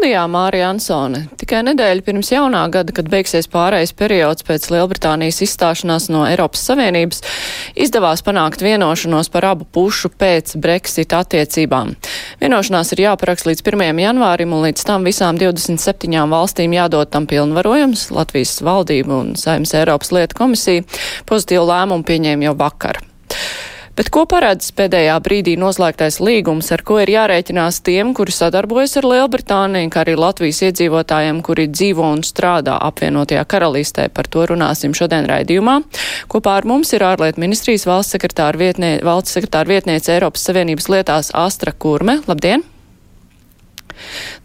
Studijā Mārija Ansone. Tikai nedēļa pirms jaunā gada, kad beigsies pārējais periods pēc Lielbritānijas izstāšanās no Eiropas Savienības, izdevās panākt vienošanos par abu pušu pēc Brexit attiecībām. Vienošanās ir jāparakst līdz 1. janvārim, un līdz tam visām 27 valstīm jādod tam pilnvarojums. Latvijas valdība un Saimnes Eiropas lietu komisija pozitīvu lēmumu pieņēma jau vakar. Bet ko paredz pēdējā brīdī noslēgtais līgums, ar ko ir jārēķinās tiem, kuri sadarbojas ar Lielbritāniju, kā arī Latvijas iedzīvotājiem, kuri dzīvo un strādā apvienotajā karalistē? Par to runāsim šodien raidījumā. Kopā ar mums ir ārlietu ministrijas valsts sekretāra, vietnie, valsts sekretāra vietniece Eiropas Savienības lietās Astra Kurme. Labdien!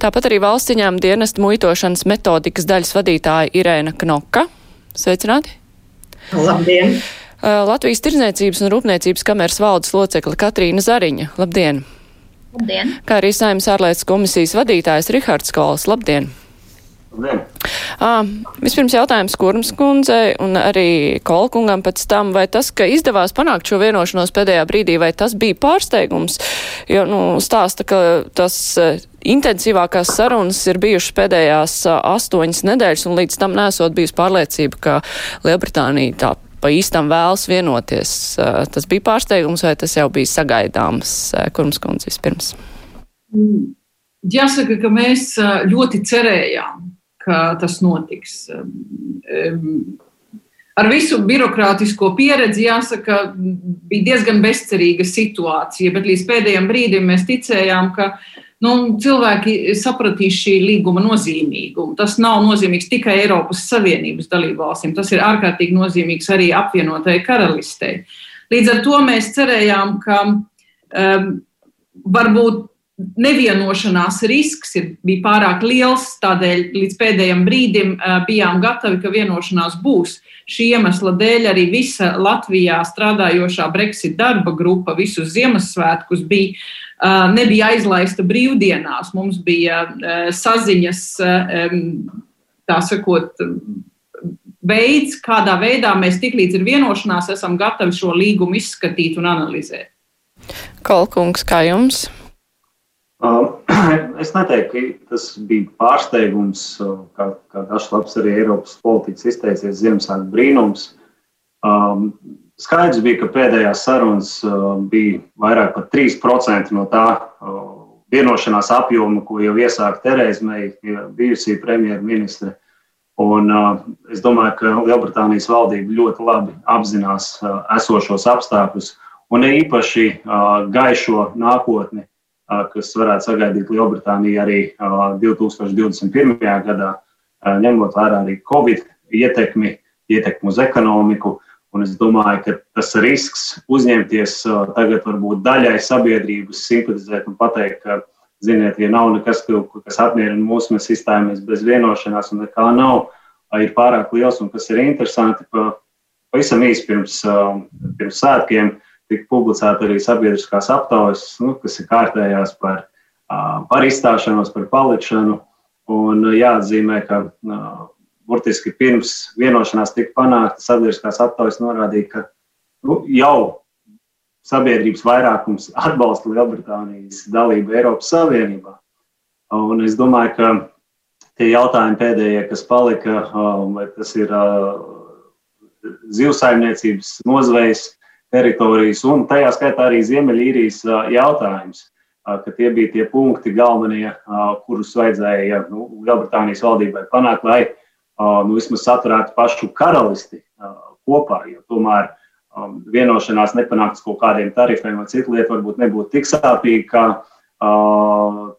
Tāpat arī valsts ieņēmuma dienesta muitošanas metodikas daļas vadītāja Irēna Knoka. Sveicināti! Labdien! Latvijas Tirzniecības un Rūpniecības kameras valdes locekle Katrīna Zariņa. Labdien! Labdien! Kā arī saimnes ārlietas komisijas vadītājs Rihards Kols. Labdien! Labdien. À, vispirms jautājums Kurmas kundzei un arī Kolkungam pēc tam, vai tas, ka izdevās panākt šo vienošanos pēdējā brīdī, vai tas bija pārsteigums, jo, nu, stāsta, ka tas intensīvākās sarunas ir bijušas pēdējās astoņas nedēļas, un līdz tam nesot bijusi pārliecība, ka Lielbritānija tā pa īstam vēlas vienoties. Tas bija pārsteigums vai tas jau bija sagaidāms? Kurms kundze vispirms? Jāsaka, ka mēs ļoti cerējām, ka tas notiks. Ar visu birokrātisko pieredzi, jāsaka, bija diezgan bezcerīga situācija, bet līdz pēdējiem brīdim mēs ticējām, ka nu, cilvēki sapratīs šī līguma nozīmīgumu. Tas nav nozīmīgs tikai Eiropas Savienības dalībvalstīm, tas ir ārkārtīgi nozīmīgs arī apvienotajai karalistei. Līdz ar to mēs cerējām, ka um, varbūt nevienošanās risks ir, bija pārāk liels, tādēļ līdz pēdējiem brīdim uh, bijām gatavi, ka vienošanās būs. Šī iemesla dēļ arī visa Latvijā strādājošā Brexit darba grupa visus Ziemassvētkus bija, nebija aizlaista brīvdienās. Mums bija uh, saziņas, tā sakot, veids, kādā veidā mēs tiklīdz ir vienošanās, esam gatavi šo līgumu izskatīt un analizēt. Kolkungs, kā jums? Es neteiktu, ka tas bija pārsteigums, kā, kā dažs labs arī Eiropas politiķis izteicies Ziemassvētku brīnums. Um, skaidrs bija, ka pēdējās sarunas uh, bija vairāk par 3% no tā uh, vienošanās apjoma, ko jau iesāka Terēza Meija, bijusī premjerministre. Un, uh, es domāju, ka Lielbritānijas valdība ļoti labi apzinās esošos apstākļus un īpaši gaišo nākotni kas varētu sagaidīt Lielbritāniju arī 2021. gadā, ņemot vērā arī Covid ietekmi, ietekmi uz ekonomiku. Un es domāju, ka tas risks uzņemties tagad varbūt daļai sabiedrības simpatizēt un pateikt, ka, ziniet, ja nav nekas, kas apmierina mūs, mēs izstājamies bez vienošanās un nekā nav, ir pārāk liels un kas ir interesanti. Pavisam īsi pirms, pirms svētkiem tika publicēta arī sabiedriskās aptaujas, nu, kas ir kārtējās par, par izstāšanos, par palikšanu. Un jāatzīmē, ka burtiski pirms vienošanās tika panākta, sabiedriskās aptaujas norādīja, ka nu, jau sabiedrības vairākums atbalsta Lielbritānijas dalību Eiropas Savienībā. Un es domāju, ka tie jautājumi pēdējie, kas palika, vai tas ir zivsaimniecības nozvejas teritorijas, un tajā skaitā arī Ziemeļīrijas jautājums, ka tie bija tie punkti galvenie, kurus vajadzēja nu, Lielbritānijas valdībai panākt, lai nu, vismaz saturētu pašu karalisti kopā, jo tomēr vienošanās nepanākts kaut kādiem tarifiem vai citu lietu varbūt nebūtu tik sāpīgi, kā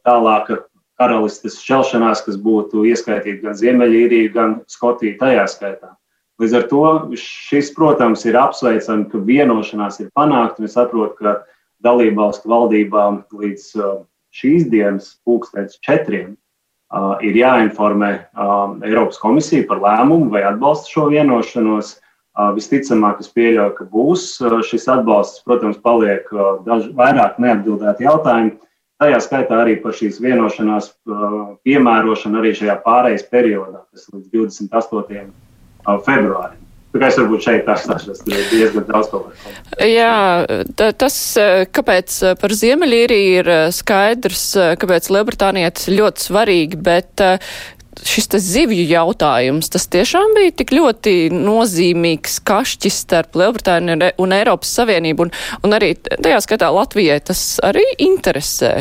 tālāka karalistes šķelšanās, kas būtu ieskaitīta gan Ziemeļīrija, gan Skotija tajā skaitā. Līdz ar to šis, protams, ir apsveicami, ka vienošanās ir panākta. Mēs saprotam, ka dalībvalstu valdībām līdz uh, šīs dienas pulkstenis četriem uh, ir jāinformē uh, Eiropas komisija par lēmumu vai atbalsta šo vienošanos. Visticamāk, es pieļauju, ka būs šis atbalsts. Protams, paliek daži vairāk neatbildēti jautājumi. Tajā skaitā arī par šīs vienošanās piemērošanu arī šajā pārejas periodā, kas līdz 28. februārim. Es varbūt šeit atstāšos diezgan daudz ko. Jā, tas, kāpēc par Ziemeļīriju ir skaidrs, kāpēc ir ļoti svarīgi, bet šis zivju jautājums, tas tiešām bija tik ļoti nozīmīgs kašķis starp Lielbritāniju un Eiropas Savienību, un, un arī tajā skatā Latvijai tas arī interesē.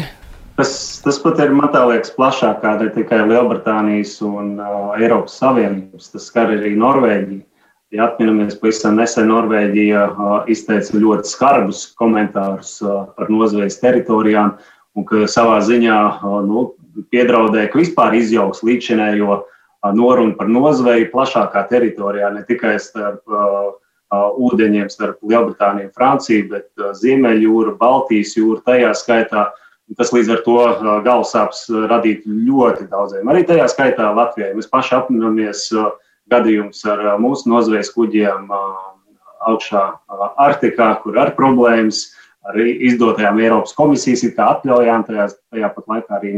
Tas, tas pat ir, man liekas, plašāk kā ne tikai Lielbritānijas un uh, Eiropas Savienības. Tas skar arī Norvēģiju. Ja atminamies, pavisam nesen Norvēģija uh, izteica ļoti skarbus komentārus uh, par nozvejas teritorijām, un ka savā ziņā uh, nu, piedraudēja, ka vispār izjauks līdzinējo norunu par nozveju plašākā teritorijā, ne tikai starp uh, ūdeņiem starp Lielbritāniju un Franciju, bet uh, Ziemeļjūra, Baltijas jūra tajā skaitā. Tas līdz ar to uh, galvasāpes radītu ļoti daudziem. Arī tajā skaitā Latvijai. Mēs paši apminamies gadījumus ar mūsu nozvejas kuģiem augšā Arktikā, kur ir problēmas ar izdotajām Eiropas komisijas atļaujām, tajā, tajā pat laikā arī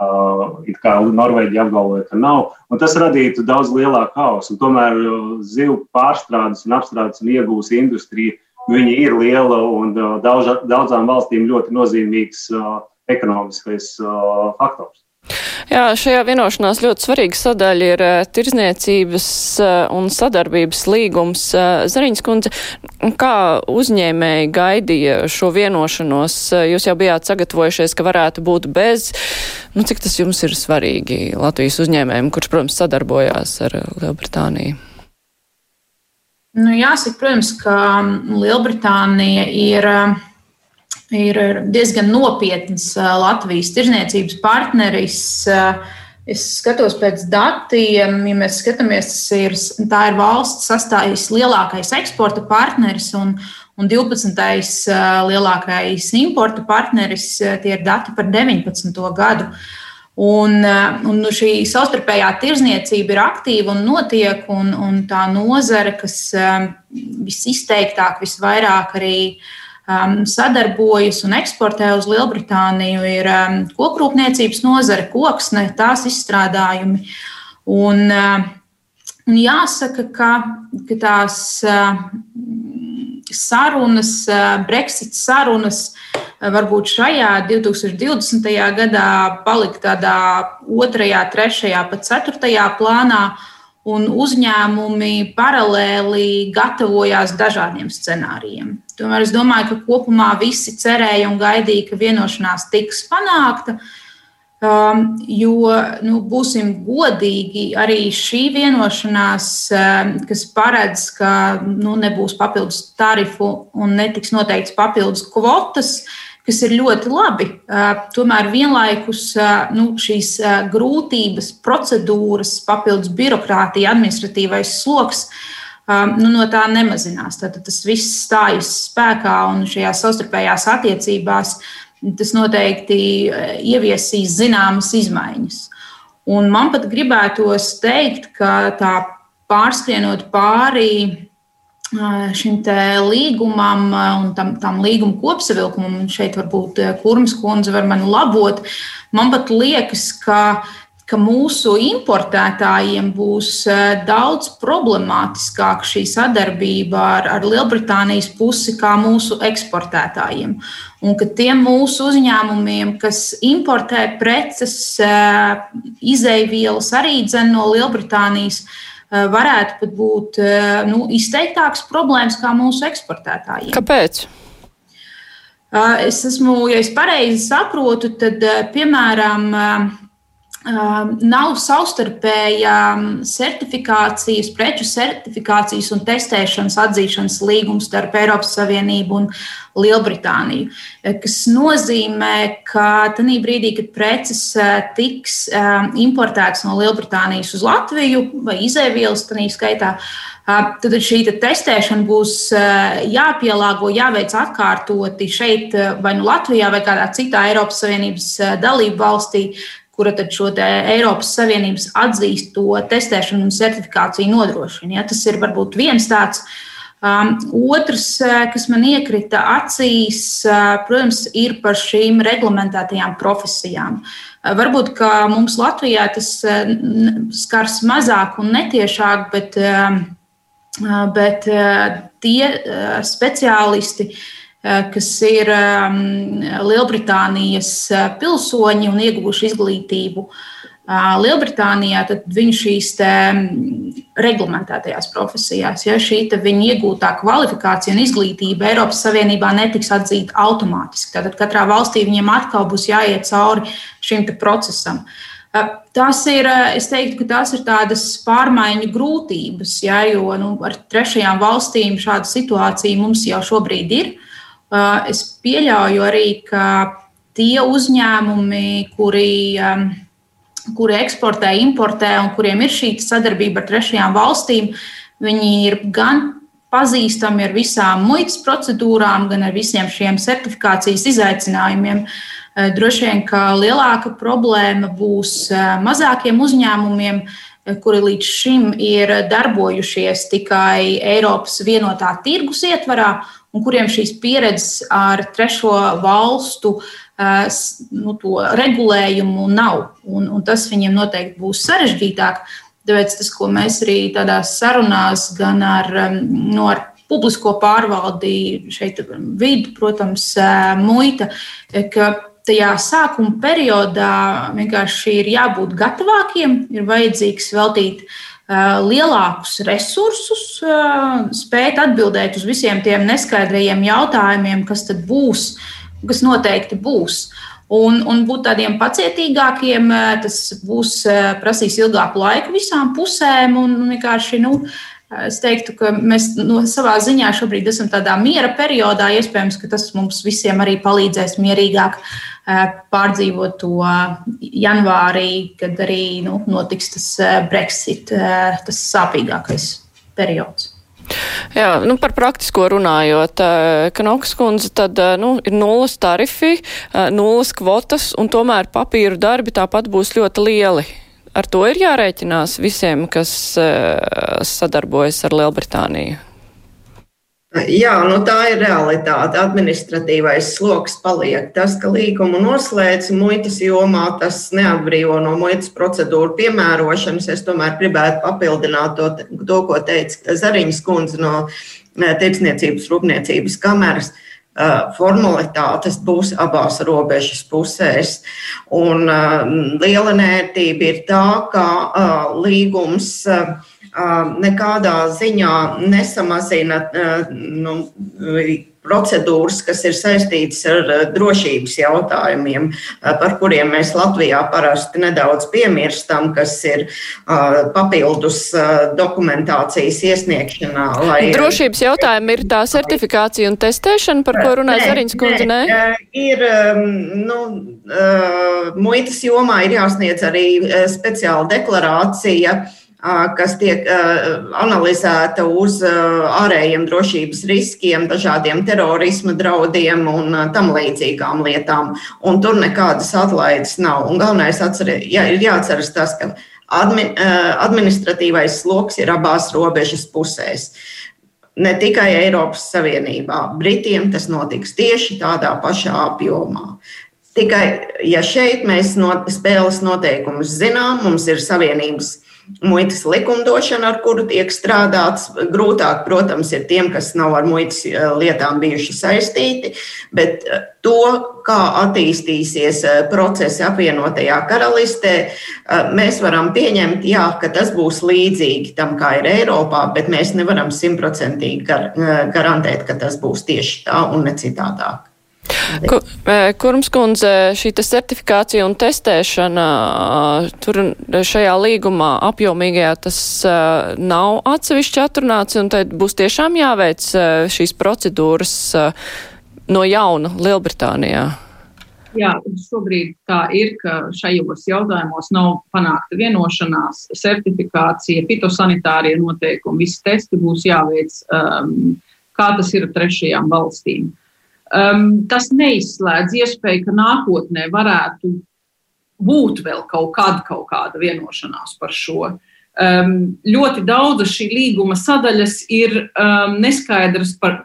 Uh, it kā Norvēģija apgalvoja, ka nav. Un tas radītu daudz lielāku hausu. Tomēr uh, zivju pārstrādes un apstrādes un iegūs industrija ir liela un uh, daudz, daudzām valstīm ļoti nozīmīgs ekonomiskais faktors. Jā, šajā vienošanās ļoti svarīga sadaļa ir uh, tirzniecības uh, un sadarbības līgums. Uh, Zariņas kundze, kā uzņēmēji gaidīja šo vienošanos? Jūs jau bijāt sagatavojušies, ka varētu būt bez. Nu, cik tas jums ir svarīgi Latvijas uzņēmējiem, kurš, protams, sadarbojās ar Lielbritāniju? Nu, jāsaka, protams, ka Lielbritānija ir. Uh, ir diezgan nopietns Latvijas tirzniecības partneris. Es skatos pēc datiem, ja mēs skatāmies, ir, tā ir valsts sastāvs lielākais eksporta partneris un, un 12. lielākais importa partneris. Tie ir dati par 19. gadu. Un, un nu, šī savstarpējā tirzniecība ir aktīva un notiek, un, un tā nozare, kas visizteiktāk, visvairāk arī uh, um, sadarbojas un eksportē uz Lielbritāniju, ir um, kokrūpniecības nozare, koksne, tās izstrādājumi. Un, uh, un jāsaka, ka, ka tās uh, sarunas, uh, Brexit sarunas, uh, varbūt šajā 2020. gadā palika tādā otrajā, trešajā, pat ceturtajā plānā un uzņēmumi paralēli gatavojās dažādiem scenārijiem. Tomēr es domāju, ka kopumā visi cerēja un gaidīja, ka vienošanās tiks panākta. Um, jo, nu, būsim godīgi, arī šī vienošanās, um, kas paredz, ka nu, nebūs papildus tarifu un netiks noteikts papildus kvotas, uh, kas ir ļoti labi. Tomēr vienlaikus nu, šīs grūtības, procedūras, papildus birokrātija, administratīvais sloks. Nu, no tā nemazinās. Tad tas viss stājas spēkā un šajās savstarpējās attiecībās tas noteikti ieviesīs zināmas izmaiņas. Un man pat gribētos teikt, ka tā pārskrienot pāri šim līgumam un tam, tam līguma kopsavilkumam, šeit varbūt Kurmas kundze var mani labot, man pat liekas, ka, ka mūsu importētājiem būs daudz problemātiskāka šī sadarbība ar, ar Lielbritānijas pusi kā mūsu eksportētājiem. Un ka tiem mūsu uzņēmumiem, kas importē preces, izaivielas arī dzen no Lielbritānijas, Eh, varētu pat būt eh, nu, izteiktākas problēmas kā mūsu eksportētājiem. Kāpēc? Eh, es esmu, ja es pareizi saprotu, tad, piemēram, nav savstarpēja certifikācijas, preču certifikācijas un testēšanas atzīšanas līgums starp Eiropas Savienību un Lielbritāniju, kas nozīmē, ka tajā brīdī, kad preces tiks importētas no Lielbritānijas uz Latviju vai izēvielas, tādā skaitā, tad šī testēšana būs jāpielāgo, jāveic atkārtoti šeit, vai nu Latvijā, vai kādā citā Eiropas Savienības dalību valstī, kura tad šo Eiropas Savienības atzīsto testēšanu un certifikāciju nodrošina. Ja? Tas ir varbūt viens tāds Um, otrs, kas man iekrita acīs, protams, ir par šīm reglamentētajām profesijām. Varbūt mums Latvijā tas skars mazāk un netiešāk, bet, bet tie speciālisti, kas ir Lielbritānijas pilsoņi un ieguvuši izglītību, Lielbritānijā, tad viņi šīs reglamentētajās profesijās, ja šī viņa iegūtā kvalifikācija un izglītība Eiropas Savienībā netiks atzīta automātiski. Tad katrā valstī viņiem atkal būs jāiet cauri šim procesam. Tas ir, es teiktu, ka tās ir tādas pārmaiņu grūtības, ja, jo nu, ar trešajām valstīm šāda situācija mums jau šobrīd ir. Es pieļauju arī, ka tie uzņēmumi, kuri kuri eksportē, importē un kuriem ir šī sadarbība ar trešajām valstīm, viņi ir gan pazīstami ar visām muitas procedūrām, gan ar visiem šiem certifikācijas izaicinājumiem. Eh, droši vien, ka lielāka problēma būs eh, mazākiem uzņēmumiem, eh, kuri līdz šim ir darbojušies tikai Eiropas vienotā tirgus ietvarā un kuriem šīs pieredzes ar trešo valstu nu, regulējumu nav. Un, un tas viņiem noteikti būs sarežģītāk. Tāpēc tas, ko mēs arī tādās sarunās, gan ar, nu, ar publisko pārvaldi, šeit vidu, protams, muita, ka tajā sākuma periodā vienkārši ir jābūt gatavākiem, ir vajadzīgs veltīt lielākus resursus, spēt atbildēt uz visiem tiem neskaidrajiem jautājumiem, kas tad būs kas noteikti būs. Un, un būt tādiem pacietīgākiem, eh, tas būs eh, prasīs ilgāku laiku visām pusēm. Un vienkārši, nu, es teiktu, ka mēs no savā ziņā šobrīd esam tādā miera periodā. Iespējams, ka tas mums visiem arī palīdzēs mierīgāk eh, pārdzīvot to janvārī, kad arī nu, notiks tas Brexit, tas sāpīgākais periods. Jā, nu par praktisko runājot, eh, Knoks kundze, tad eh, nu, ir nulles tarifi, eh, nulles kvotas, un tomēr papīru darbi tāpat būs ļoti lieli. Ar to ir jārēķinās visiem, kas sadarbojas ar Lielbritāniju. Jā, nu tā ir realitāte. Administratīvais sloks paliek. Tas, ka līgumu noslēdz muitas jomā, tas neatbrīvo no muitas procedūru piemērošanas. Es tomēr gribētu papildināt to, to ko teica Zariņas kundze no eh, Tirdzniecības rūpniecības kameras. Uh, formalitātes būs abās robežas pusēs. Un, liela nērtība ir tā, ka līgums nekādā ziņā nesamazina nu, procedūras, kas ir saistītas ar drošības jautājumiem, par kuriem mēs Latvijā parasti nedaudz piemirstam, kas ir papildus dokumentācijas iesniegšanā. Lai... Drošības jautājumi ir tā certifikācija un testēšana, par ko runāja Zariņas kundze, nē? Ir, nu, muitas jomā ir jāsniedz arī speciāla deklarācija kas tiek analizēta uz ārējiem drošības riskiem, dažādiem terorisma draudiem un tam līdzīgām lietām. Un tur nekādas atlaides nav. Un galvenais atcer, jā, ir jāatceras tas, ka admi, administratīvais sloks ir abās robežas pusēs. Ne tikai Eiropas Savienībā. Britiem tas notiks tieši tādā pašā apjomā. Tikai, ja šeit mēs no, spēles noteikumus zinām, mums ir savienības uh, muitas likumdošana, ar kuru tiek strādāts. Grūtāk, protams, ir tiem, kas nav ar muitas eh, lietām bijuši saistīti, bet eh, to, kā attīstīsies eh, procesi apvienotajā karalistē, mēs varam pieņemt, jā, ka tas būs līdzīgi tam, kā ir Eiropā, bet mēs nevaram simtprocentīgi garantēt, ka tas būs tieši tā un ne citādāk. Kurms kundze, šī certifikācija un testēšana, tur šajā līgumā apjomīgajā tas nav atsevišķi atrunāts, un tad būs tiešām jāveic šīs procedūras no jauna Lielbritānijā. Jā, šobrīd tā ir, ka šajos jautājumos nav panākta vienošanās, certifikācija, fitosanitārie noteikumi, visi testi būs jāveic, um, kā tas ir trešajām valstīm. Um, tas neizslēdz iespēju, ka nākotnē varētu būt vēl kaut kāda, kaut kāda vienošanās par šo. um, ļoti daudzas šī līguma sadaļas ir um, neskaidras par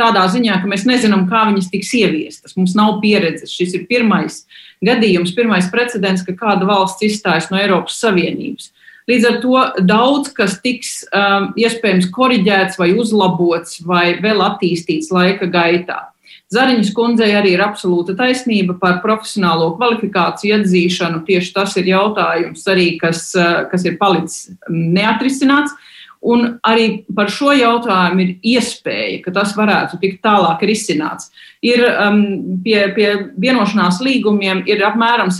tādā ziņā, ka mēs nezinām, kā viņas tiks ieviestas. Mums nav pieredzes. Šis ir pirmais gadījums, pirmais precedents, ka kāda valsts izstājas no Eiropas Savienības. Līdz ar to daudz kas tiks um, iespējams koriģēts vai uzlabots vai vēl attīstīts laika gaitā. Zariņas kundzei arī ir absolūta taisnība par profesionālo kvalifikāciju atzīšanu. Tieši tas ir jautājums arī, kas, eh, kas ir palicis neatrisināts. Un arī par šo jautājumu ir iespēja, ka tas varētu tikt tālāk risināts. Ir um, pie, pie vienošanās līgumiem ir apmēram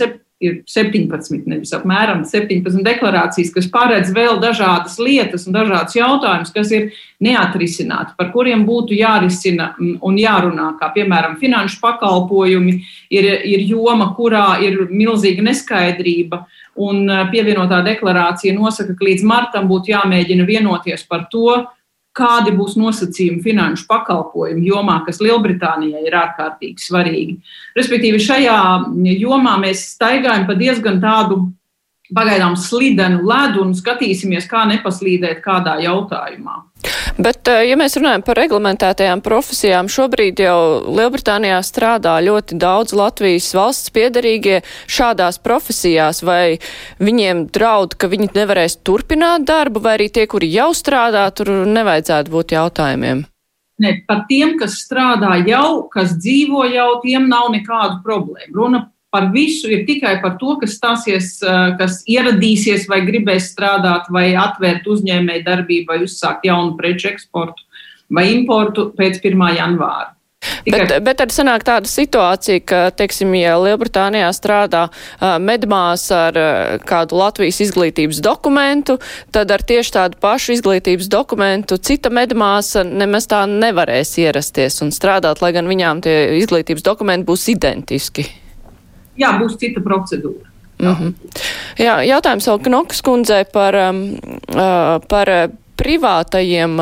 ir 17, nevis apmēram 17 deklarācijas, kas paredz vēl dažādas lietas un dažādas jautājumus, kas ir neatrisināti, par kuriem būtu jārisina un jārunā, kā piemēram finanšu pakalpojumi, ir, ir joma, kurā ir milzīga neskaidrība. Un pievienotā deklarācija nosaka, ka līdz martam būtu jāmēģina vienoties par to, kādi būs nosacījumi finanšu pakalpojumu jomā, kas Lielbritānijai ir ārkārtīgi svarīgi. Respektīvi, šajā jomā mēs staigājam pa diezgan tādu pagaidām slidenu ledu un skatīsimies, kā nepaslīdēt kādā jautājumā. Bet, eh, ja mēs runājam par reglamentētajām profesijām, šobrīd jau Lielbritānijā strādā ļoti daudz Latvijas valsts piedarīgie šādās profesijās, vai viņiem draud, ka viņi nevarēs turpināt darbu, vai arī tie, kuri jau strādā, tur nevajadzētu būt jautājumiem? Ne, par tiem, kas strādā jau, kas dzīvo jau, tiem nav nekādu problēmu. Runa par visu ir tikai par to, kas stāsies, eh, kas ieradīsies vai gribēs strādāt, vai atvērt uzņēmēju darbību, vai uzsākt jaunu preču eksportu vai importu pēc 1. janvāra. Tikai... Bet, bet tad sanāk tāda situācija, ka, teiksim, ja Lielbritānijā strādā uh, medmās ar uh, kādu Latvijas izglītības dokumentu, tad ar tieši tādu pašu izglītības dokumentu cita medmāsa nemaz tā nevarēs ierasties un strādāt, lai gan viņām tie izglītības dokumenti būs identiski jā, būs cita procedūra. Mm -hmm. Jā, jautājums vēl Knokas kundzei par, um, uh, par privātajiem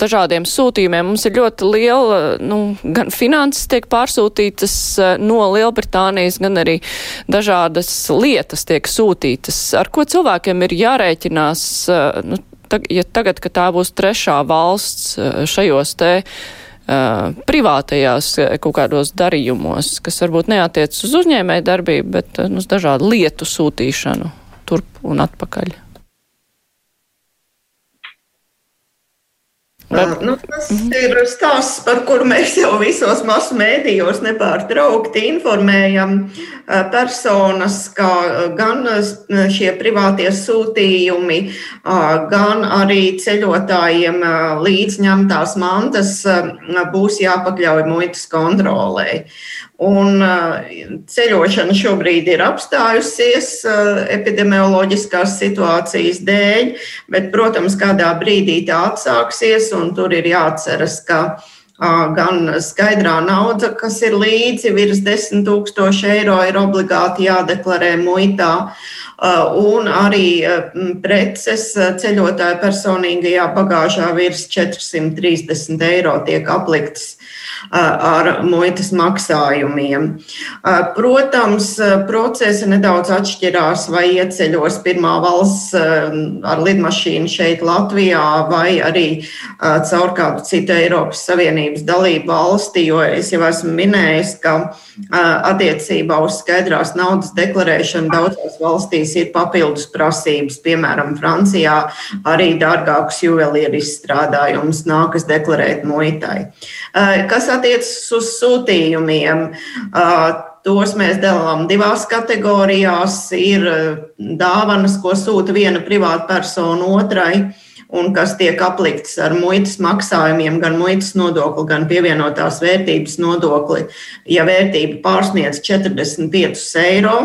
dažādiem sūtījumiem. Mums ir ļoti liela, nu, gan finanses tiek pārsūtītas no Lielbritānijas, gan arī dažādas lietas tiek sūtītas. Ar ko cilvēkiem ir jārēķinās, nu, tag, ja tagad, ka tā būs trešā valsts šajos te privātajās kaut kādos darījumos, kas varbūt neatiec uz uzņēmēju darbību, bet uz dažādu lietu sūtīšanu turp un atpakaļ. Bet... Nu, tas ir stāsts, par kuru mēs jau visos masu mēdījos nepārtraukti informējam personas, kā gan šie privātie sūtījumi, gan arī ceļotājiem līdzņemtās mantas būs jāpakļauj muitas kontrolē. Un ceļošana šobrīd ir apstājusies epidemioloģiskās situācijas dēļ, bet, protams, kādā brīdī tā atsāksies, un tur ir jāatceras, ka gan skaidrā nauda, kas ir līdzi virs 10 tūkstoši eiro, ir obligāti jādeklarē muitā, un arī preces ceļotāja personīgajā bagāžā virs 430 eiro tiek apliktas ar muitas maksājumiem. Protams, procesi nedaudz atšķirās, vai ieceļos pirmā valsts ar lidmašīnu šeit Latvijā, vai arī caur kādu citu Eiropas Savienības dalību valsti, jo es jau esmu minējis, ka attiecībā uz skaidrās naudas deklarēšanu daudzās valstīs ir papildus prasības. Piemēram, Francijā arī dārgākus juvelieru izstrādājumus nākas deklarēt muitai. Kas attiecas uz sūtījumiem, tos mēs dalām divās kategorijās. Ir dāvanas, ko sūta viena privāta persona otrai un kas tiek aplikts ar muitas maksājumiem, gan muitas nodokli, gan pievienotās vērtības nodokli, ja vērtība pārsniedz 45 eiro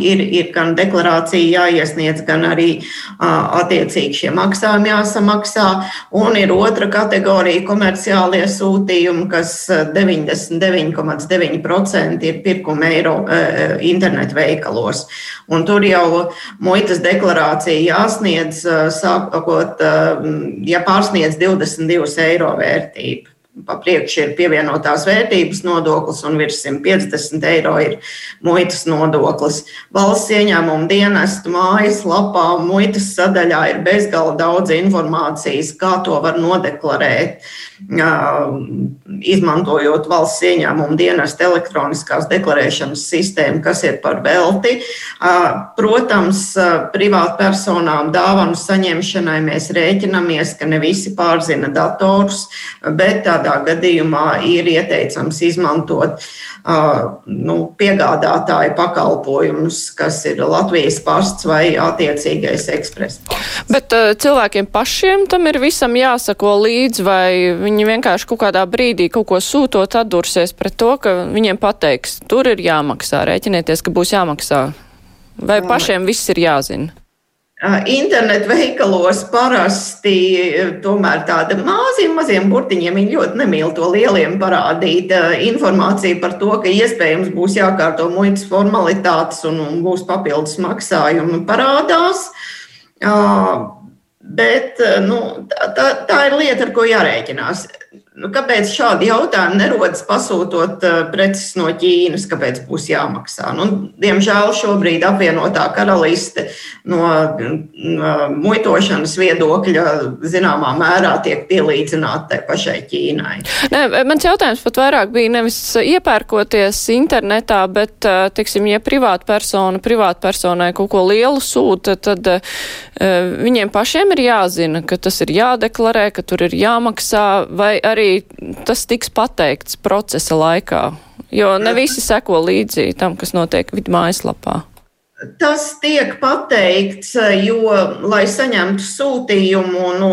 ir, ir gan deklarācija jāiesniedz, gan arī attiecīgi šie maksājumi jāsamaksā. Un ir otra kategorija komerciālie sūtījumi, kas 99,9% ir pirkuma eiro internetu veikalos. Un tur jau muitas deklarācija jāsniedz, sākot, ja pārsniedz 22 eiro vērtību. Pa priekšu ir pievienotās vērtības nodoklis un virs 150 eiro ir muitas nodoklis. Valsts ieņēmuma dienestu mājaslapā muitas sadaļā ir bezgala daudz informācijas, kā to var nodeklarēt izmantojot valsts ieņēmumu dienestu elektroniskās deklarēšanas sistēmu, kas ir par velti. Protams, privātpersonām dāvanu saņemšanai mēs rēķinamies, ka ne visi pārzina dators, bet tādā gadījumā ir ieteicams izmantot nu, piegādātāju pakalpojumus, kas ir Latvijas pasts vai attiecīgais ekspress. Bet cilvēkiem pašiem tam ir visam jāsako līdzi, vai viņi vienkārši kaut kādā brīdī kaut ko sūtot atdursies pret to, ka viņiem pateiks, tur ir jāmaksā, rēķinieties, ka būs jāmaksā. Vai pašiem viss ir jāzina? Internetu veikalos parasti tomēr tāda maziem, maziem burtiņiem viņi ļoti nemīl to lieliem parādīt informāciju par to, ka iespējams būs jākārto muitas formalitātes un, un būs papildus maksājumi parādās. Bet nu, tā, tā ir lieta, ar ko jārēķinās. Nu, kāpēc šādi jautājumi nerodas pasūtot uh, preces no Ķīnas, kāpēc būs jāmaksā? Nu, diemžēl šobrīd apvienotā karaliste no uh, muitošanas viedokļa zināmā mērā tiek pielīdzināta tai pašai Ķīnai. Nē, mans jautājums pat vairāk bija nevis iepērkoties internetā, bet, uh, teiksim, ja privāta persona privāta personai kaut ko lielu sūta, tad viņiem pašiem ir jāzina, ka tas ir jādeklarē, ka tur ir jāmaksā, vai arī arī tas tiks pateikts procesa laikā? Jo ne visi seko līdzi tam, kas notiek vidu mājaslapā. Tas tiek pateikts, jo, lai saņemtu sūtījumu no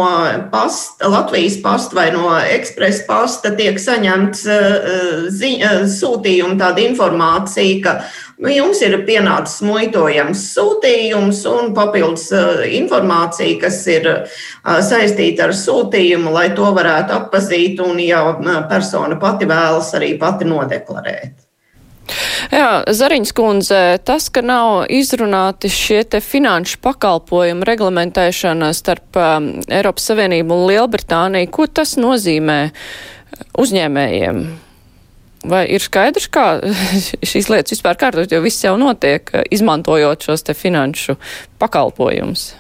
pasta, Latvijas pasta vai no ekspresa pasta, tiek saņemts eh, zi, eh, sūtījuma tāda informācija, ka nu, jums ir pienācis muitojams sūtījums un papildus informācija, kas ir saistīta ar sūtījumu, lai to varētu atpazīt un, ja persona pati vēlas, arī pati nodeklarēt. Jā, Zariņas kundze, tas, ka nav izrunāti šie te finanšu pakalpojumu reglamentēšana starp um, Eiropas Savienību un Lielbritāniju, ko tas nozīmē uzņēmējiem? Vai ir skaidrs, kā šīs lietas vispār kārtot, jo viss jau notiek, izmantojot šos te finanšu pakalpojumus?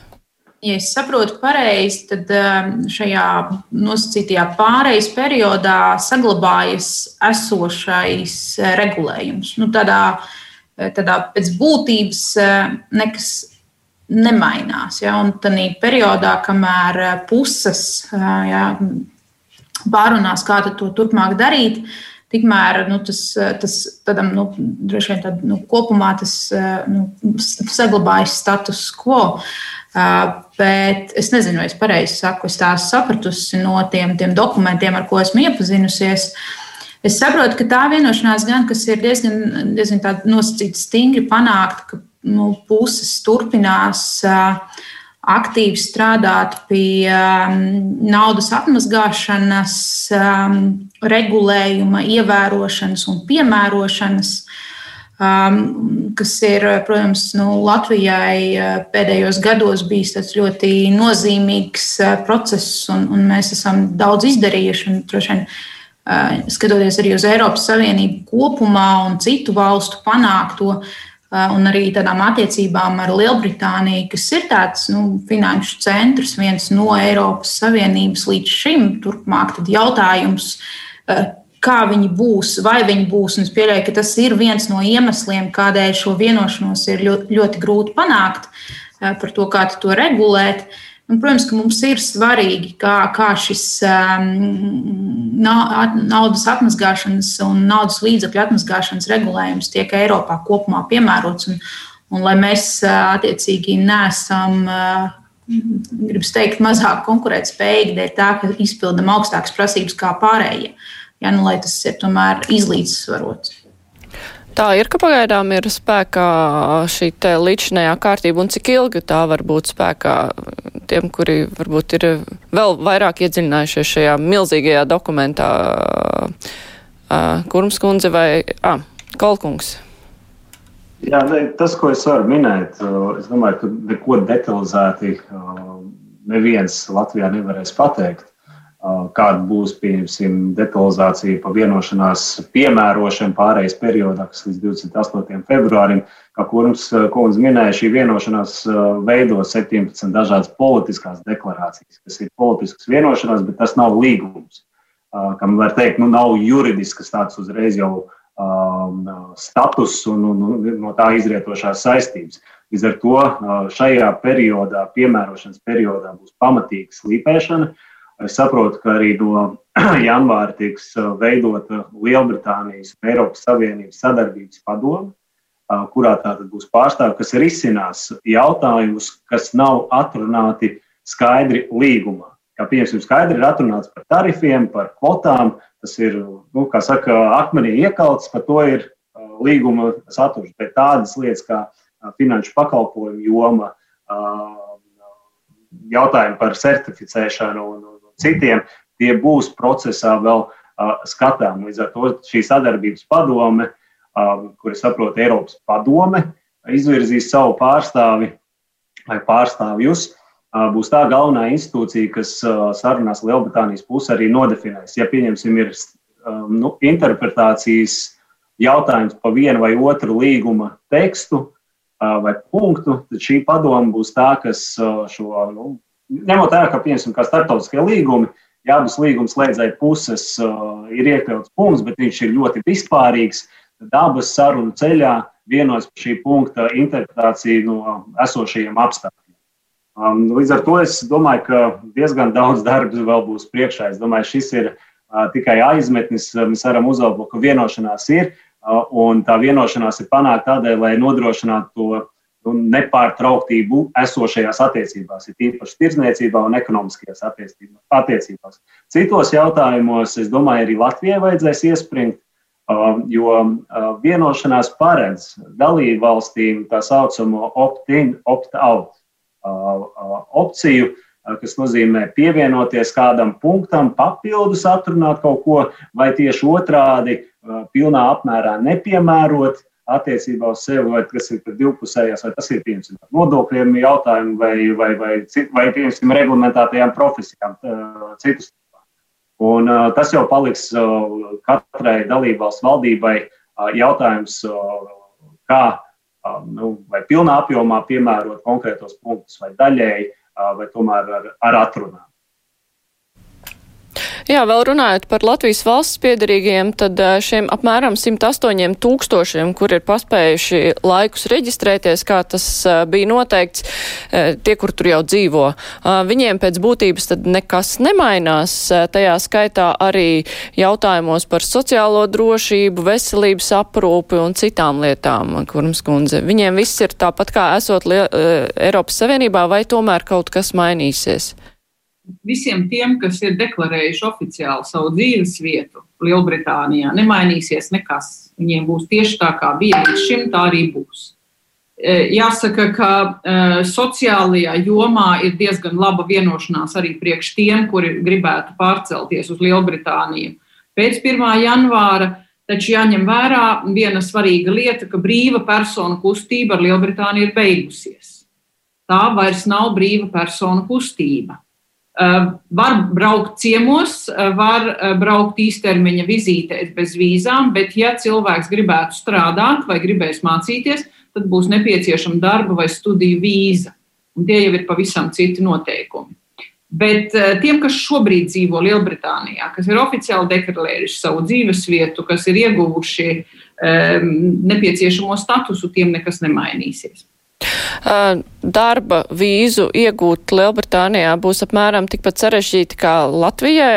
Ja es saprotu pareizi, tad um, šajā nosacītajā pārejas periodā saglabājas esošais uh, regulējums. Nu, tādā, uh, tādā pēc būtības uh, nekas nemainās. Ja? Un tādā periodā, kamēr puses ja, pārunās, kā to turpmāk darīt, Tikmēr nu, tas, tas tādam, nu, droši vien tād, nu, kopumā tas nu, saglabājas status quo. Uh, bet es nezinu, vai es pareizi saku, es tās sapratusi no tiem, tiem dokumentiem, ar ko esmu iepazinusies. Es saprotu, ka tā vienošanās gan, kas ir diezgan, diezgan nosacīta stingri panākta, ka nu, puses turpinās uh, aktīvi strādāt pie naudas atmazgāšanas, um, regulējuma, ievērošanas un piemērošanas, um, kas ir, protams, nu, Latvijai uh, pēdējos gados bijis ļoti nozīmīgs uh, process, un, un mēs esam daudz izdarījuši. Un, vien, uh, skatoties arī uz Eiropas Savienību kopumā un citu valstu panākto, un arī tādām attiecībām ar Lielbritāniju, kas ir tāds nu, finanšu centrs, viens no Eiropas Savienības līdz šim. Turpmāk jautājums, kā viņi būs, vai viņi būs. Es pieļauju, ka tas ir viens no iemesliem, kādēļ šo vienošanos ir ļoti, ļoti grūti panākt eh, par to, kā to regulēt. Uh, Un, protams, ka mums ir svarīgi, kā, kā šis um, naudas atmazgāšanas un naudas līdzekļu atmazgāšanas regulējums tiek Eiropā kopumā piemērots. Un, un lai mēs uh, attiecīgi nesam, uh, gribas teikt, mazāk konkurētspējīgi dēļ tā, ka izpildam augstākas prasības kā pārējie. Ja, nu, lai tas ir tomēr izlīdzsvarots. Tā ir, ka pagaidām ir spēkā šī līdzinējā kārtība, un cik ilgi tā var būt spēkā tiem, kuri varbūt ir vēl vairāk iedziļinājušies šajā milzīgajā dokumentā, Kurms kundze vai ah, Kolkungs? Jā, ne, tas, ko es varu minēt, es domāju, ka neko detalizēti neviens Latvijā nevarēs pateikt. Kāda būs pieņemsim detalizācija pa vienošanās piemērošanu pārējais periodā, kas līdz 28. februārim. Kā Kurms kundze minēja, šī vienošanās veido 17 dažādas politiskās deklarācijas, kas ir politiskas vienošanās, bet tas nav līgums. Kam var teikt, nu nav juridiskas tāds uzreiz jau um, status un, un, un no tā izrietošās saistības. Līdz ar to šajā periodā, piemērošanas periodā, būs pamatīga slīpēšana. Uh, Es saprotu, ka arī no janvāra tiks uh, veidota Lielbritānijas un Eiropas Savienības sadarbības padome, uh, kurā tātad būs pārstāvji, kas risinās jautājumus, kas nav atrunāti skaidri līgumā. Kā piemēram, skaidri ir atrunāts par tarifiem, par kvotām. Tas ir, nu, kā saka, akmenī iekalts, par to ir uh, līguma saturs. Bet tādas lietas kā finanšu pakalpojumu joma, jautājumi par certificēšanu un, citiem, tie būs procesā vēl skatām. Līdz ar to šī sadarbības padome, uh, kuras saprot Eiropas padome, izvirzīs savu pārstāvi vai pārstāvjus. Būs tā galvenā institūcija, kas sarunās Lielbritānijas pusi arī nodefinēs. Ja pieņemsim, ir nu, interpretācijas jautājums par vienu vai otru līguma tekstu vai punktu, tad šī padoma būs tā, kas šo nu, ņemot vērā, ka, piemēram, kā starptautiskie līgumi, ja abas līguma slēdzēju puses uh, ir iekļauts punkts, bet viņš ir ļoti vispārīgs, tad abas sarunu ceļā vienojas par šī punkta interpretāciju no esošajiem apstākļiem. Um, līdz ar to es domāju, ka diezgan daudz darba vēl būs priekšā. Es domāju, šis ir uh, tikai aizmetnis. Mēs varam uzlabot, ka vienošanās ir, uh, un tā vienošanās ir panākta tādēļ, lai nodrošinātu to un nepārtrauktību esošajās attiecībās, ir tīpaši tirdzniecībā un ekonomiskajās attiecībās. Citos jautājumos, es domāju, arī Latvijai vajadzēs iespringt, um, jo uh, vienošanās paredz dalību valstīm tā saucamo opt-in, opt-out uh, uh, opciju, kas nozīmē pievienoties kādam punktam, papildus atrunāt kaut ko, vai tieši otrādi pilnā apmērā nepiemērot attiecībā uz sevi, vai tas ir divpusējās, vai tas ir piemēram nodokļiem jautājumi, vai, vai, vai, vai piemēram reglamentētajām profesijām, citus. Un tas jau paliks katrai dalībvalsts valdībai jautājums, kā nu, vai pilnā apjomā piemērot konkrētos punktus, vai daļēji, vai tomēr ar, ar atrunām. Jā, vēl runājot par Latvijas valsts piedarīgiem, tad šiem apmēram 108 tūkstošiem, kur ir paspējuši laikus reģistrēties, kā tas bija noteikts, tie, kur tur jau dzīvo, viņiem pēc būtības tad nekas nemainās. Tajā skaitā arī jautājumos par sociālo drošību, veselības aprūpi un citām lietām, kurums kundze. Viņiem viss ir tāpat kā esot Eiropas Savienībā, vai tomēr kaut kas mainīsies? Visiem tiem, kas ir deklarējuši oficiāli savu dzīves vietu Lielbritānijā, nemainīsies nekas. Viņiem būs tieši tā, kā bija līdz šim, tā arī būs. E, jāsaka, ka uh, sociālajā jomā ir diezgan laba vienošanās arī priekš tiem, kuri gribētu pārcelties uz Lielbritāniju. Pēc 1. janvāra taču jāņem vērā viena svarīga lieta, ka brīva personu kustība ar Lielbritāniju ir beigusies. Tā vairs nav brīva personu kustība. Eh, var braukt ciemos, eh, var eh, braukt īstermiņa vizītēs bez vīzām, bet, ja cilvēks gribētu strādāt vai gribēs mācīties, tad būs nepieciešama darba vai studiju vīza. Un tie jau ir pavisam citi noteikumi. Bet tiem, kas šobrīd dzīvo Lielbritānijā, kas ir oficiāli deklarējuši savu dzīvesvietu, kas ir ieguvuši um, nepieciešamo statusu, tiem nekas nemainīsies. Darba vīzu iegūt Lielbritānijā būs apmēram tikpat sarežģīti kā Latvijā,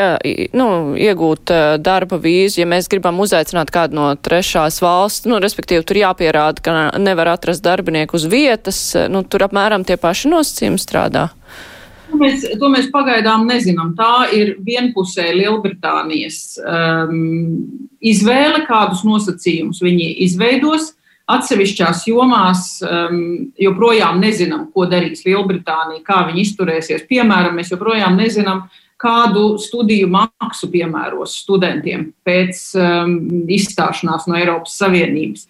nu, iegūt darba vīzu, ja mēs gribam uzaicināt kādu no trešās valsts, nu, respektīvi tur jāpierāda, ka nevar atrast darbinieku uz vietas, nu, tur apmēram tie paši nosacījumi strādā. To mēs, to mēs pagaidām nezinām. Tā ir vienpusēja Lielbritānijas um, izvēle, kādus nosacījumus viņi izveidos. Atsevišķās jomās um, joprojām nezinām, ko darīs Lielbritānija, kā viņi izturēsies. Piemēram, mēs joprojām nezinām, kādu studiju maksu piemēros studentiem pēc um, izstāšanās no Eiropas Savienības.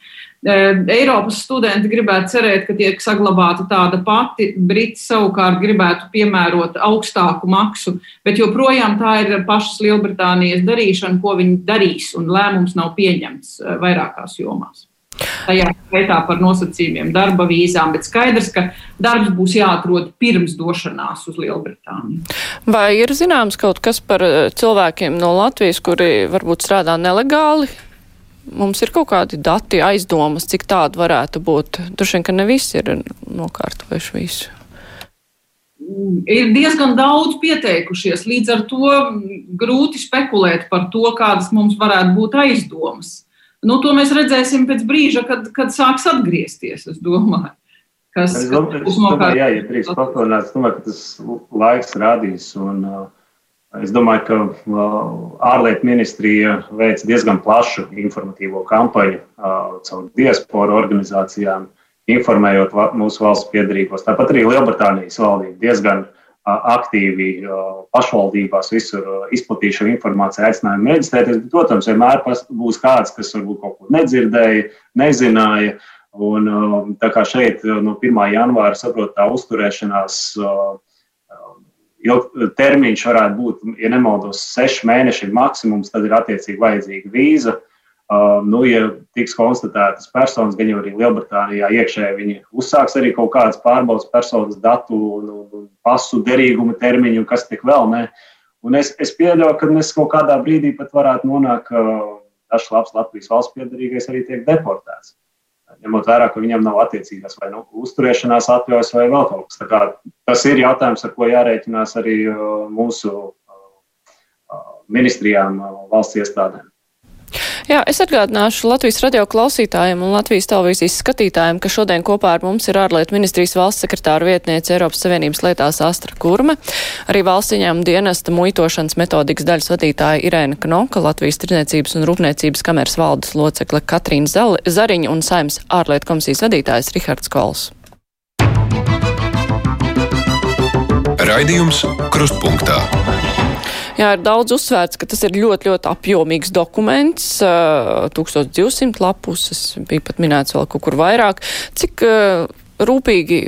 Eiropas studenti gribētu cerēt, ka tiek saglabāta tāda pati, Briti savukārt gribētu piemērot augstāku maksu, bet joprojām tā ir pašas Lielbritānijas darīšana, ko viņi darīs, un lēmums nav pieņemts vairākās jomās. Tajā skaitā par nosacījumiem, darba vīzām, bet skaidrs, ka darbs būs jāatrod pirms došanās uz Lielbritāniju. Vai ir zināms kaut kas par cilvēkiem no Latvijas, kuri varbūt strādā nelegāli Mums ir kaut kādi dati, aizdomas, cik tādu varētu būt. Droši vien, ka ne visi ir nokārtojuši visu. Ir diezgan daudz pieteikušies, līdz ar to grūti spekulēt par to, kādas mums varētu būt aizdomas. Nu, to mēs redzēsim pēc brīža, kad, kad sāks atgriezties. Es domāju, kas, es domāju, kas, domāju, jā, ja drīkst papildināt, es domāju, ka tas laiks rādīs. Un, Es domāju, ka ārlietu ministrija veic diezgan plašu informatīvo kampaņu caur diasporu organizācijām, informējot mūsu valsts piedarīgos. Tāpat arī Lielbritānijas valdība diezgan aktīvi pašvaldībās visur izplatīja šo informāciju, aicinājumu reģistrēties. Protams, vienmēr būs kāds, kas varbūt kaut ko nedzirdēja, nezināja. Un, tā kā šeit no 1. janvāra saprot, tā uzturēšanās termiņš varētu būt, ja nemaldos, seši mēneši maksimums, tad ir attiecīgi vajadzīga vīza. Uh, nu, ja tiks konstatētas personas, gan jau arī Lielbritānijā iekšēji viņi uzsāks arī kaut kādas pārbaudas personas datu un, un pasu derīguma termiņu, kas tik vēl ne. Un es, es pieļauju, ka mēs kaut kādā brīdī pat varētu nonākt, ka dažs labs Latvijas valsts piedarīgais arī tiek deportēts ņemot vērā, ka viņam nav attiecīgās vai nu, uzturēšanās atļaujas vai vēl kaut kas tāds. Tas ir jautājums, ar ko jārēķinās arī uh, mūsu uh, uh, ministrijām, valsts iestādēm. Jā, es atgādināšu Latvijas radio klausītājiem un Latvijas televīzijas skatītājiem, ka šodien kopā ar mums ir ārlietu ministrijas valsts sekretāra vietniece Eiropas Savienības lietās Astra Kurme, arī valsts ieņēmuma dienesta muitošanas metodikas daļas vadītāja Irēna Knoka, Latvijas tirdzniecības un rūpniecības kameras valdes locekle Katrīna Zariņa un Saimas ārlietu komisijas vadītājs Rihards Kols. Raidījums Krustpunktā. Jā, ir daudz uzsvērts, ka tas ir ļoti, ļoti apjomīgs dokuments, 1200 lapuses, bija pat minēts vēl kaut kur vairāk. Cik rūpīgi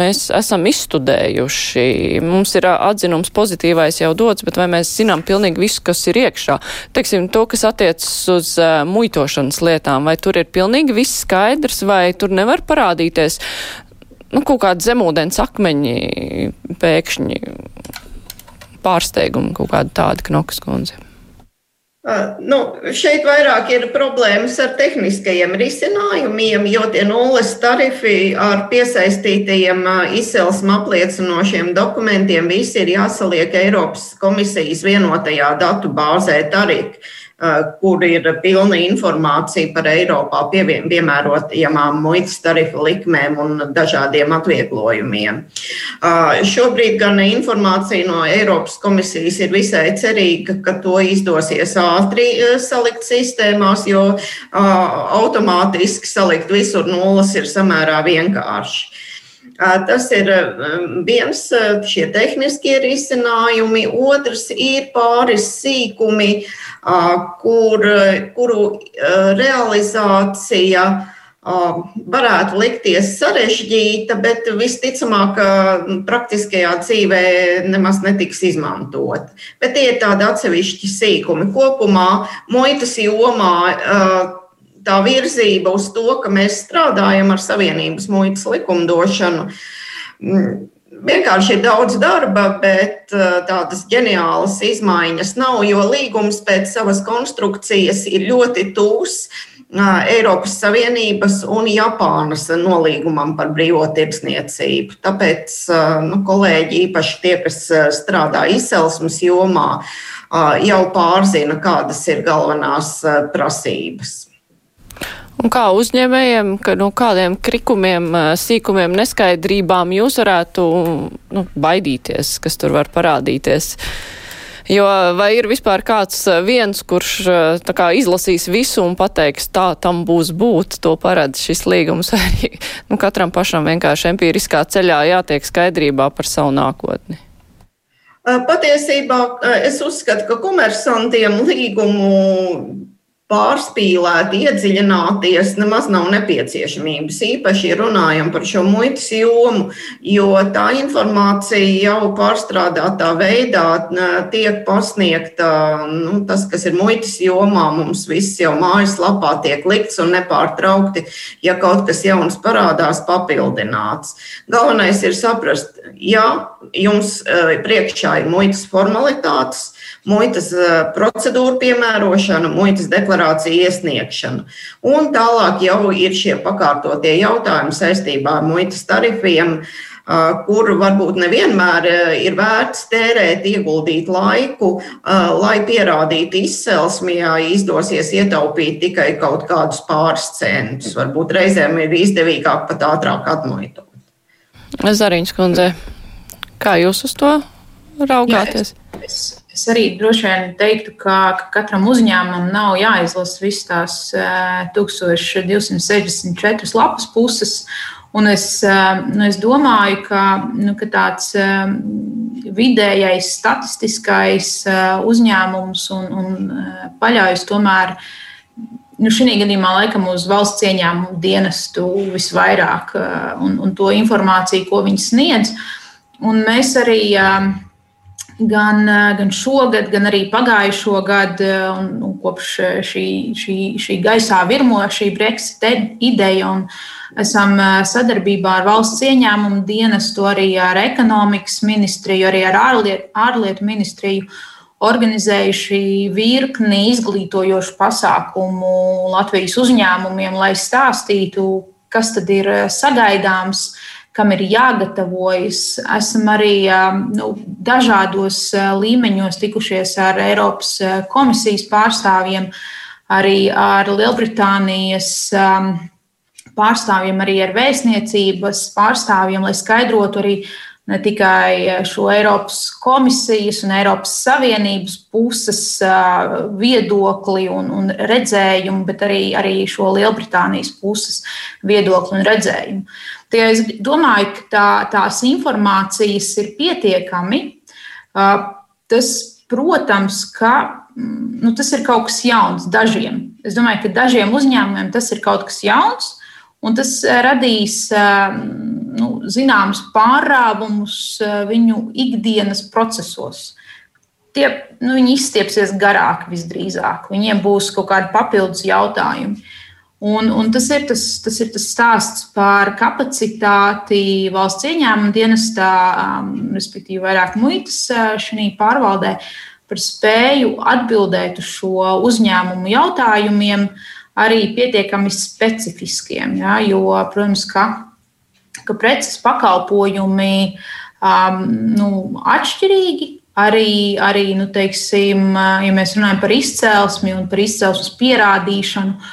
mēs esam izstudējuši. Mums ir atzinums pozitīvais jau dots, bet vai mēs zinām pilnīgi visu, kas ir iekšā? Teiksim, to, kas attiecas uz uh, muitošanas lietām, vai tur ir pilnīgi viss skaidrs, vai tur nevar parādīties nu, kaut kādi zemūdens akmeņi pēkšņi pārsteigumu kaut kādu tādu Knokas kundzi? Uh, nu, šeit vairāk ir problēmas ar tehniskajiem risinājumiem, jo tie nulles tarifi ar piesaistītajiem izcelsmes apliecinošiem dokumentiem visi ir jāsaliek Eiropas komisijas vienotajā datu bāzē tarif. Eh, kur ir pilna informācija par Eiropā piemērotajām muitas tarifu likmēm un dažādiem atvieglojumiem. Eh, šobrīd gan informācija no Eiropas komisijas ir visai cerīga, ka to izdosies ātri eh, salikt sistēmās, jo automātiski salikt visur nulles ir samērā vienkārši. Tas ir viens šie tehniskie risinājumi, otrs ir pāris sīkumi, kur, kuru realizācija varētu likties sarežģīta, bet visticamāk, praktiskajā dzīvē nemaz netiks izmantot. Bet tie ir tādi atsevišķi sīkumi. Kopumā muitas jomā tā virzība uz to, ka mēs strādājam ar Savienības muitas likumdošanu. Mm, vienkārši ir daudz darba, bet uh, tādas ģeniālas izmaiņas nav, jo līgums pēc savas konstrukcijas ir ļoti tūs. Uh, Eiropas Savienības un Japānas nolīgumam par brīvo tirdzniecību. Tāpēc uh, nu, kolēģi, īpaši tie, kas strādā izcelsmes jomā, jau pārzina, kādas ir galvenās prasības. Un kā uzņēmējiem, ka no kādiem krikumiem, sīkumiem, neskaidrībām jūs varētu nu, baidīties, kas tur var parādīties? Jo vai ir vispār kāds viens, kurš kā, izlasīs visu un pateiks, tā tam būs būt, to paredz šis līgums, vai arī nu, katram pašam vienkārši empiriskā ceļā jātiek skaidrībā par savu nākotni? Patiesībā es uzskatu, ka komersantiem līgumu pārspīlēti iedziļināties nemaz nav nepieciešamības. Īpaši runājam par šo muitas jomu, jo tā informācija jau pārstrādātā veidā tiek pasniegta. Nu, tas, kas ir muitas jomā, mums viss jau mājaslapā tiek likts un nepārtraukti, ja kaut kas jauns parādās, papildināts. Galvenais ir saprast, ja jums eh, priekšā ir muitas formalitātes, muitas eh, procedūru piemērošana, muitas deklarācija iesniegšana. Un tālāk jau ir šie pakārtotie jautājumi saistībā ar muitas tarifiem, eh, kur varbūt nevienmēr eh, ir vērts tērēt, ieguldīt laiku, lai pierādītu izcelsmi, ja izdosies ietaupīt tikai kaut kādus pāris centus. Varbūt reizēm ir izdevīgāk pat ātrāk atmuitot. Zariņš kundze, kā jūs uz to raugāties? Jā, es, es Es arī droši vien teiktu, ka, ka katram uzņēmumam nav jāizlasa visas tās 1264 eh, lapas puses. Un es, eh, nu, es domāju, ka, nu, ka tāds eh, vidējais statistiskais uzņēmums un, un paļaujas tomēr nu, šī gadījumā laikam uz valsts ieņēmumu dienestu visvairāk un, un to informāciju, ko viņi sniedz. Un mēs arī gan, eh, gan šogad, gan arī pagājušo gadu, eh, un, un kopš eh, šī, šī, šī gaisā virmo šī Brexit ideja. Esam sadarbībā ar valsts ieņēmumu dienestu, arī ar ekonomikas ministriju, arī ar ārlietu, ārlietu ministriju organizējuši virkni izglītojošu pasākumu Latvijas uzņēmumiem, lai stāstītu, kas tad ir sagaidāms kam ir jāgatavojas. Esam arī nu, dažādos līmeņos tikušies ar Eiropas komisijas pārstāvjiem, arī ar Lielbritānijas pārstāvjiem, arī ar vēstniecības pārstāvjiem, lai skaidrotu arī ne tikai šo Eiropas komisijas un Eiropas Savienības puses viedokli un, un redzējumu, bet arī, arī šo Lielbritānijas puses viedokli un redzējumu. Tie es domāju, ka tā, tās informācijas ir pietiekami. Tas, protams, ka mm, nu, tas ir kaut kas jauns dažiem. Es domāju, ka dažiem uzņēmumiem tas ir kaut kas jauns, un tas radīs nu, zināmus pārāvumus viņu ikdienas procesos. Tie, nu, viņi izstiepsies garāk visdrīzāk, viņiem būs kaut kādi papildus jautājumi. Un, un tas, ir tas, tas ir tas stāsts par kapacitāti valsts ieņēmuma dienestā, um, respektīvi vairāk muitas uh, šajā pārvaldē, par spēju atbildēt uz šo uzņēmumu jautājumiem, arī pietiekami specifiskiem. Ja, jo, protams, ka, ka preces pakalpojumi um, nu, atšķirīgi. Arī, arī nu, teiksim, uh, ja mēs runājam par izcelsmi un par izcelsmes pierādīšanu,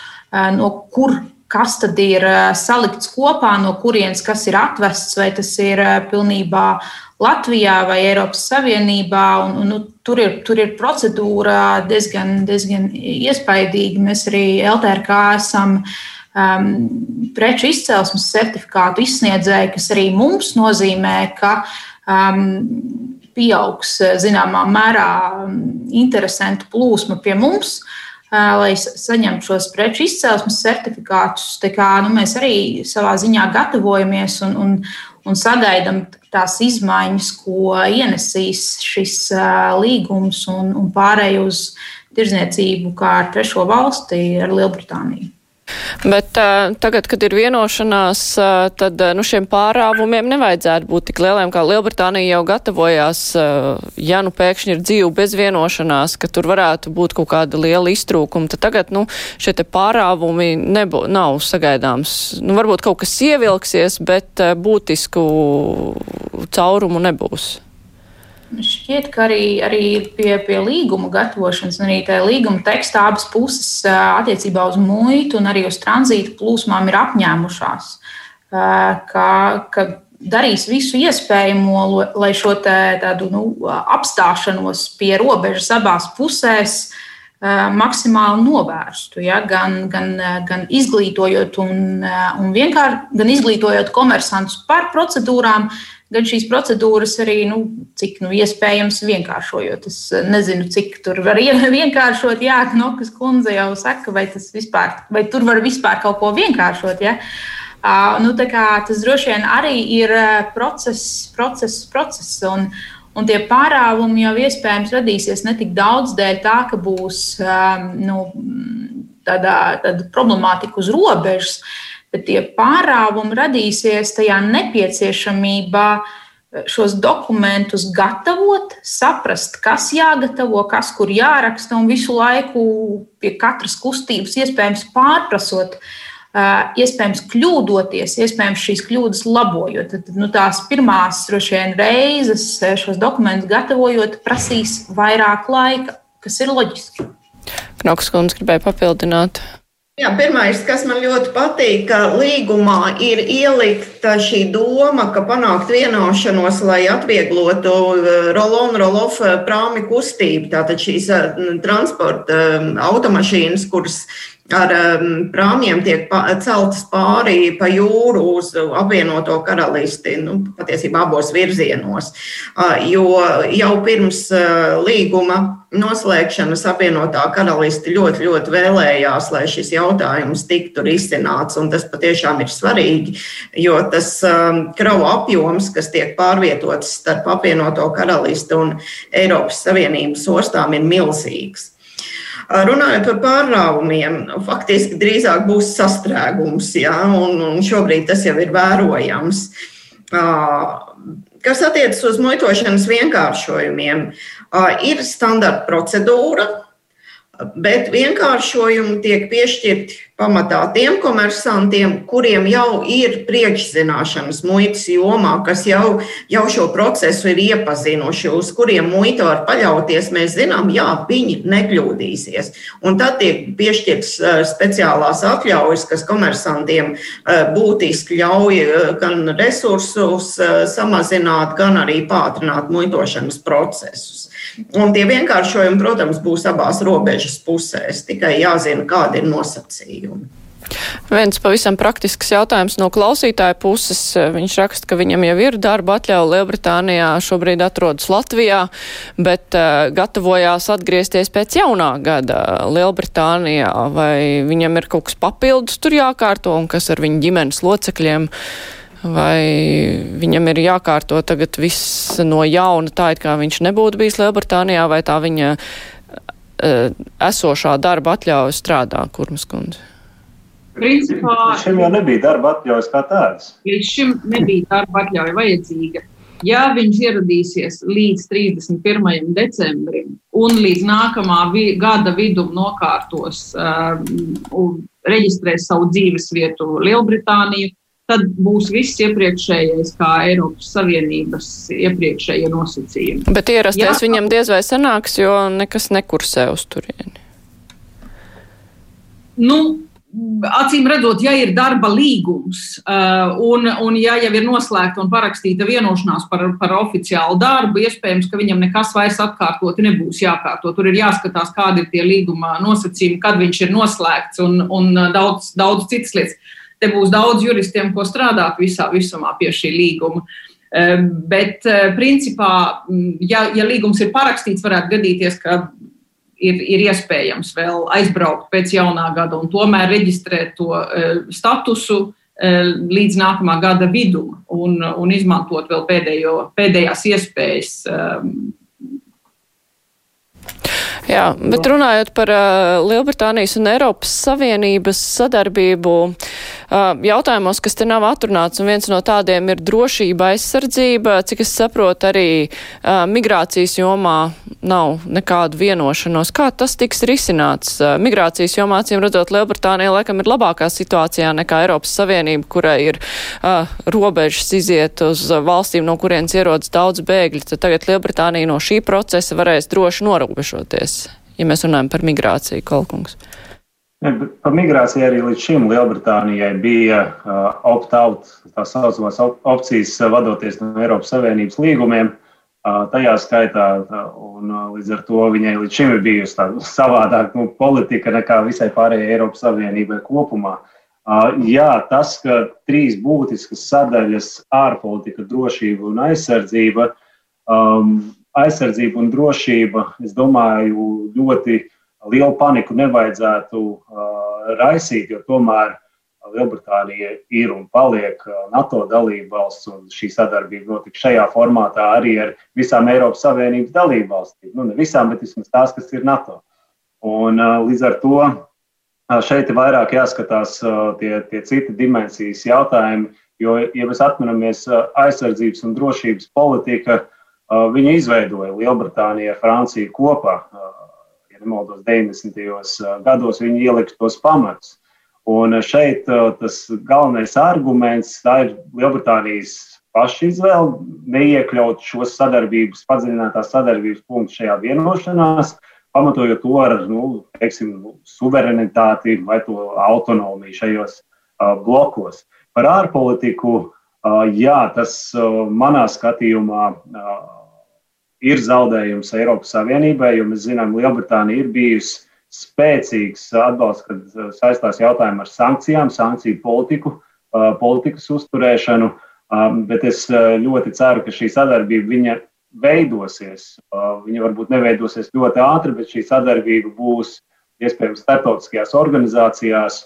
no kur kas tad ir salikts kopā, no kurienes kas ir atvests, vai tas ir pilnībā Latvijā vai Eiropas Savienībā. Un, un, nu, tur, ir, tur ir procedūra diezgan, diezgan iespaidīga. Mēs arī LTRK esam um, preču izcelsmes certifikātu izsniedzēji, kas arī mums nozīmē, ka um, pieaugs zināmā mērā interesantu plūsmu pie mums. Uh, lai saņemtu šos preču izcelsmes certifikātus. Kā, nu, mēs arī savā ziņā gatavojamies un, un, un sagaidām tās izmaiņas, ko ienesīs šis līgums un, un pārēj uz tirzniecību kā ar trešo valsti, ar Lielbritāniju. Bet uh, tagad, kad ir vienošanās, uh, tad nu, šiem pārāvumiem nevajadzētu būt tik lieliem, kā Lielbritānija jau gatavojās. Uh, ja nu pēkšņi ir dzīve bez vienošanās, ka tur varētu būt kaut kāda liela iztrūkuma, tad tagad nu, šie pārāvumi nebū, nav sagaidāms. Nu, varbūt kaut kas ievilksies, bet uh, būtisku caurumu nebūs. Šķiet, ka arī, arī pie, pie līguma gatavošanas, arī tajā līguma tekstā abas puses attiecībā uz muitu un arī uz tranzītu plūsmām ir apņēmušās, ka, ka darīs visu iespējamo, lai šo tādu nu, apstāšanos pie robežas abās pusēs maksimāli novērstu. Ja? Gan, gan, gan izglītojot, un, un vienkār, gan izglītojot komersantus par procedūrām, gan šīs procedūras arī, nu, cik nu, iespējams vienkāršojot. Es nezinu, cik tur var vienkāršot. Jā, Knokas kundze jau saka, vai, vispār, vai tur var vispār kaut ko vienkāršot. Ja? Uh, nu, tas droši vien arī ir process, process, process. Un, un tie pārāvumi jau iespējams radīsies ne tik daudz dēļ tā, ka būs um, nu, tāda, tāda problemātika uz robežas, bet tie pārāvumi radīsies tajā nepieciešamībā eh, šos dokumentus gatavot, saprast, kas jāgatavo, kas kur jāraksta, un visu laiku pie katras kustības iespējams pārprasot, eh, iespējams kļūdoties, iespējams šīs kļūdas labojot. Tad nu, tās pirmās vien, reizes eh, šos dokumentus gatavojot, prasīs vairāk laika, kas ir loģiski. Knoks kundze gribēja papildināt. Jā, pirmais, kas man ļoti patīk, ka līgumā ir ielikta šī doma, ka panākt vienošanos, lai atvieglotu rolonu, rolofu eh, prāmi kustību. Tātad šīs eh, transporta automašīnas, kuras ar um, prāmjiem tiek celtas pāri pa jūru uz apvienoto karalisti, nu, patiesībā abos virzienos. Uh, jo jau pirms uh, līguma noslēgšanas apvienotā karalisti ļoti, ļoti vēlējās, lai šis jautājums tiktu risināts, un tas patiešām ir svarīgi, jo tas um, kravu apjoms, kas tiek pārvietots starp apvienoto karalisti un Eiropas Savienības ostām, ir milzīgs. Runājot par pārrāvumiem, faktiski drīzāk būs sastrēgums, ja, un, un šobrīd tas jau ir vērojams. Kas attiecas uz muitošanas vienkāršojumiem, ir standarta procedūra, bet vienkāršojumi tiek piešķirti pamatā tiem komersantiem, kuriem jau ir priekšzināšanas muitas jomā, kas jau, jau šo procesu ir iepazinuši, uz kuriem muita var paļauties. Mēs zinām, jā, viņi nekļūdīsies. Un tad tiek piešķirts speciālās atļaujas, kas komersantiem būtiski ļauj gan resursus samazināt, gan arī pātrināt muitošanas procesus. Un tie vienkāršojumi, protams, būs abās robežas pusēs. Tikai jāzina, kādi ir nosacījumi. Viens pavisam praktisks jautājums no klausītāja puses. Viņš raksta, ka viņam jau ir darba atļauja Lielbritānijā, šobrīd atrodas Latvijā, bet uh, gatavojās atgriezties pēc jaunā gada Lielbritānijā. Vai viņam ir kaut kas papildus tur jākārto un kas ar viņu ģimenes locekļiem? Vai viņam ir jākārto tagad viss no jauna, tā it kā viņš nebūtu bijis Lielbritānijā, vai tā viņa uh, esošā darba atļauja strādā, Kurmas kundze? Principā, līdz šim jau nebija darba atļaujas kā tādas. Līdz šim nebija darba atļauja vajadzīga. Ja viņš ieradīsies līdz 31. decembrim un līdz nākamā vi gada vidum nokārtos uh, un reģistrēs savu dzīves vietu Lielbritāniju, tad būs viss iepriekšējais, kā Eiropas Savienības iepriekšējie nosacījumi. Bet ierasties Jā, viņam diez vai sanāks, jo nekas nekursē uz turieni. Nu, Acīm redzot, ja ir darba līgums uh, un, un ja jau ir noslēgta un parakstīta vienošanās par, par oficiālu darbu, iespējams, ka viņam nekas vairs atkārtot nebūs jākārto. Tur ir jāskatās, kādi ir tie līguma nosacījumi, kad viņš ir noslēgts un, un daudz, daudz citas lietas. Te būs daudz juristiem, ko strādāt visā visumā pie šī līguma. Bet, principā, ja, ja līgums ir parakstīts, varētu gadīties, ka ir, ir iespējams vēl aizbraukt pēc jaunā gada un tomēr reģistrēt to statusu līdz nākamā gada vidum un, un izmantot vēl pēdējo, pēdējās iespējas Jā, bet runājot par Lielbritānijas un Eiropas Savienības sadarbību uh, jautājumos, kas te nav atrunāts, un viens no tādiem ir drošība aizsardzība, cik es saprotu, arī uh, migrācijas jomā nav nekādu vienošanos. Kā tas tiks risināts? Uh, migrācijas jomā, acīm redzot, Lielbritānija laikam ir labākā situācijā nekā Eiropas Savienība, kurai ir uh, robežas iziet uz valstīm, no kurienes ierodas daudz bēgļi. Tad tagad Lielbritānija no šī procesa varēs droši norobežoties ja mēs runājam par migrāciju, Kolkungs? Par migrāciju arī līdz šim Lielbritānijai bija uh, opt-out, tā saucamās op opcijas uh, vadoties no Eiropas Savienības līgumiem. Uh, tajā skaitā, un līdz ar to viņai līdz šim ir bijusi tāda savādāka nu, politika nekā visai pārējai Eiropas Savienībai kopumā. Jā, tas, ka trīs būtiskas sadaļas - ārpolitika, drošība un aizsardzība, um, aizsardzība un drošība, es domāju, ļoti lielu paniku nevajadzētu uh, raisīt, jo tomēr Lielbritānija ir un paliek NATO dalība valsts, un šī sadarbība notiks šajā formātā arī ar visām Eiropas Savienības dalību valstīm. Nu, ne visām, bet vismaz tās, kas ir NATO. Un, līdz ar to šeit ir vairāk jāskatās tie, tie citi dimensijas jautājumi, jo, ja mēs atminamies aizsardzības un drošības politika, viņa izveidoja Lielbritāniju ar Franciju kopā. Nemaldos, 90. gados viņi ielika tos pamatus. Un šeit tas galvenais arguments ir Lielbritānijas paša izvēle neiekļaut šos sadarbības, padziļinātās sadarbības punktus šajā vienošanās, pamatojot to ar nu, teiksim, suverenitāti vai to autonomiju šajos uh, blokos. Par ārpolitiku, uh, jā, tas uh, manā skatījumā uh, ir zaudējums Eiropas Savienībai, jo mēs zinām, Lielbritānija ir bijusi spēcīgs atbalsts, kad saistās jautājumi ar sankcijām, sankciju politiku, uh, politikas uzturēšanu. Um, bet es uh, ļoti ceru, ka šī sadarbība veidosies. Viņa varbūt neveidosies ļoti ātri, bet šī sadarbība būs iespējams starptautiskajās organizācijās,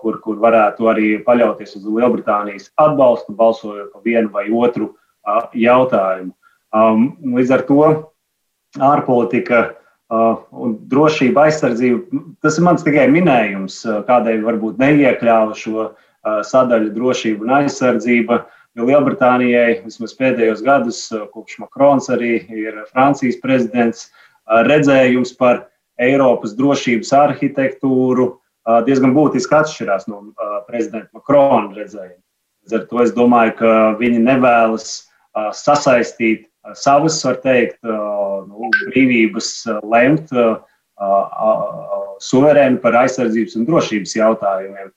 kur, kur varētu arī paļauties uz Lielbritānijas atbalstu, balsojot par vienu vai otru jautājumu. Līdz ar to ārpolitika un drošība, aizsardzība, tas ir mans tikai minējums, kādēļ varbūt neiekļāva šo sadaļu drošība un aizsardzība. Uh, Jo Lielbritānijai vismaz pēdējos gadus, eh, kopš Makrons arī ir Francijas prezidents, eh, redzējums par Eiropas drošības arhitektūru diezgan būtiski atšķirās no prezidenta Makrona redzējuma. Līdz ar to es domāju, ka viņi nevēlas sasaistīt savas, var teikt, nu, brīvības lemt suverēni par aizsardzības un drošības jautājumiem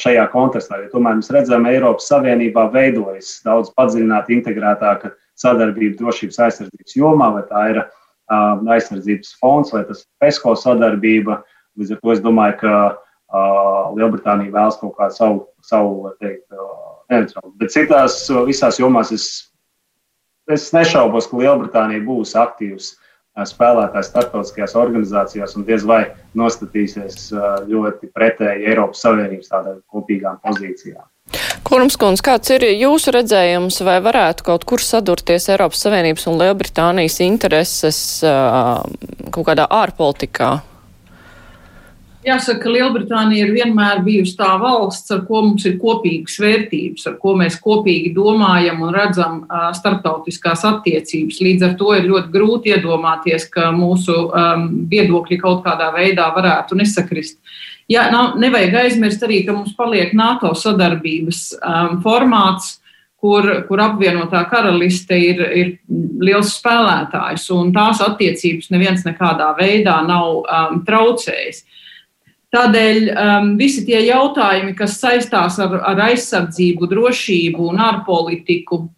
šajā kontekstā. Jo tomēr mēs redzam, ka Eiropas Savienībā veidojas daudz padziļināta, integrētāka sadarbība drošības aizsardzības jomā, vai tā ir aizsardzības fonds vai tas ir PESCO sadarbība. Līdz ar to es domāju, ka Lielbritānija vēlas kaut kādu savu, savu teikt, neutrālu. Bet citās visās jomās es, es nešaubos, ka Lielbritānija būs aktīvs spēlētājs starptautiskajās organizācijās un diez vai nostatīsies ļoti pretēji Eiropas Savienības tādām kopīgām pozīcijām. Kurums kundze, kāds ir jūsu redzējums, vai varētu kaut kur sadurties Eiropas Savienības un Lielbritānijas intereses kaut kādā ārpolitikā? Jāsaka, ka Lielbritānija ir vienmēr bijusi tā valsts, ar ko mums ir kopīgas vērtības, ar ko mēs kopīgi domājam un redzam starptautiskās attiecības. Līdz ar to ir ļoti grūti iedomāties, ka mūsu um, viedokļi kaut kādā veidā varētu nesakrist. Jā, nav, nevajag aizmirst arī, ka mums paliek NATO sadarbības um, formāts, kur, kur apvienotā karaliste ir, ir liels spēlētājs, un tās attiecības neviens nekādā veidā nav um, traucējis. Tādēļ um, visi tie jautājumi, kas saistās ar, ar aizsardzību, drošību un ārpolitiku,